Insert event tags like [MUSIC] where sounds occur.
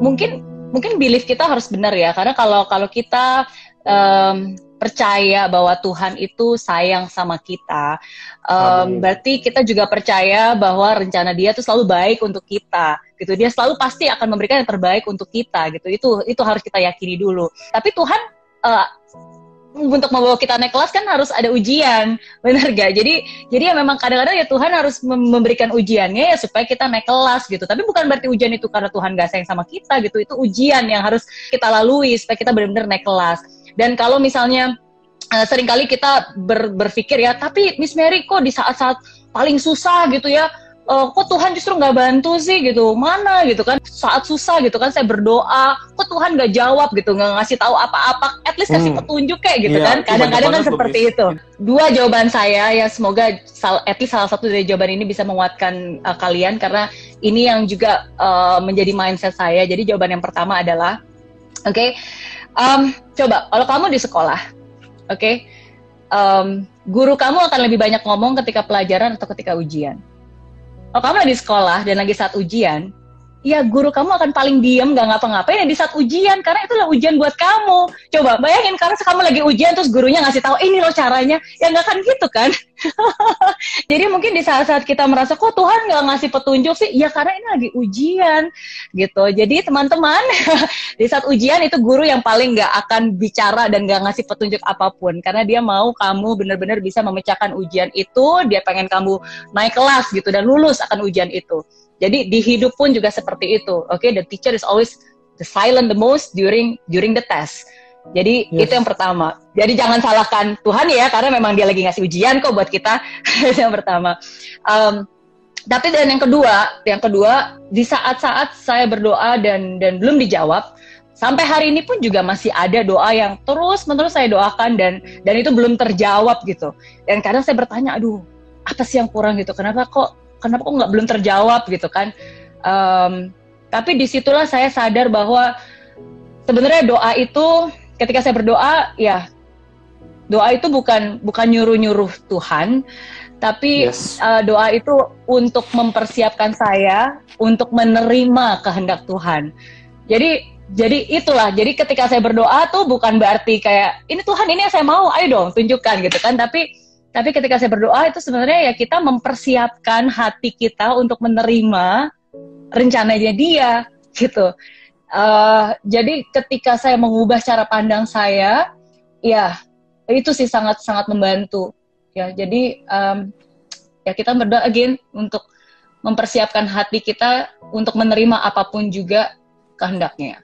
mungkin mungkin belief kita harus benar ya karena kalau kalau kita um, percaya bahwa Tuhan itu sayang sama kita, um, berarti kita juga percaya bahwa rencana Dia itu selalu baik untuk kita, gitu. Dia selalu pasti akan memberikan yang terbaik untuk kita, gitu. Itu itu harus kita yakini dulu. Tapi Tuhan uh, untuk membawa kita naik kelas kan harus ada ujian, [LAUGHS] benar gak? Jadi jadi ya memang kadang-kadang ya Tuhan harus memberikan ujiannya ya supaya kita naik kelas gitu. Tapi bukan berarti ujian itu karena Tuhan gak sayang sama kita gitu. Itu ujian yang harus kita lalui supaya kita benar-benar naik kelas. Dan kalau misalnya uh, sering kali kita ber, berpikir ya, tapi Miss Mary kok di saat-saat paling susah gitu ya, uh, kok Tuhan justru nggak bantu sih? Gitu. Mana? Gitu kan. Saat susah gitu kan. Saya berdoa. Kok Tuhan nggak jawab? Gitu. Nggak ngasih tahu apa-apa. At least kasih hmm. petunjuk kayak gitu iya, kan. kadang-kadang kan seperti itu. Dua jawaban saya ya semoga sal at least salah satu dari jawaban ini bisa menguatkan uh, kalian karena ini yang juga uh, menjadi mindset saya. Jadi jawaban yang pertama adalah oke okay, um, coba kalau kamu di sekolah oke okay, um, guru kamu akan lebih banyak ngomong ketika pelajaran atau ketika ujian kalau kamu lagi sekolah dan lagi saat ujian, ya guru kamu akan paling diem gak ngapa-ngapain ya di saat ujian karena itulah ujian buat kamu. Coba bayangin karena kamu lagi ujian terus gurunya ngasih tahu ini loh caranya. Ya nggak kan gitu kan? [LAUGHS] Jadi mungkin di saat-saat kita merasa kok Tuhan nggak ngasih petunjuk sih? Ya karena ini lagi ujian gitu. Jadi teman-teman [LAUGHS] di saat ujian itu guru yang paling nggak akan bicara dan nggak ngasih petunjuk apa pun. Karena dia mau kamu benar-benar bisa memecahkan ujian itu dia pengen kamu naik kelas gitu dan lulus akan ujian itu jadi di hidup pun juga seperti itu. Oke, okay? the teacher is always the silent the most during during the test. Jadi yes. itu yang pertama. Jadi jangan salahkan Tuhan ya, karena memang dia lagi ngasih ujian kok buat kita. [LAUGHS] yang pertama. Um, tapi dan yang kedua, yang kedua di saat-saat saya berdoa dan dan belum dijawab, sampai hari ini pun juga masih ada doa yang terus menerus saya doakan dan dan itu belum terjawab gitu. Dan kadang saya bertanya, aduh apa sih yang kurang gitu? Kenapa kok kenapa kok nggak belum terjawab gitu kan. Um, tapi di situlah saya sadar bahwa sebenarnya doa itu ketika saya berdoa ya doa itu bukan bukan nyuruh nyuruh Tuhan tapi yes. uh, doa itu untuk mempersiapkan saya untuk menerima kehendak Tuhan. Jadi jadi itulah jadi ketika saya berdoa tuh bukan berarti kayak ini Tuhan ini yang saya mau ayo dong tunjukkan gitu kan. Tapi tapi ketika saya berdoa itu sebenarnya ya kita mempersiapkan hati kita untuk menerima rencananya dia gitu. Uh, jadi ketika saya mengubah cara pandang saya, ya itu sih sangat sangat membantu. Ya jadi um, ya kita berdoa again untuk mempersiapkan hati kita untuk menerima apa pun juga kehendaknya.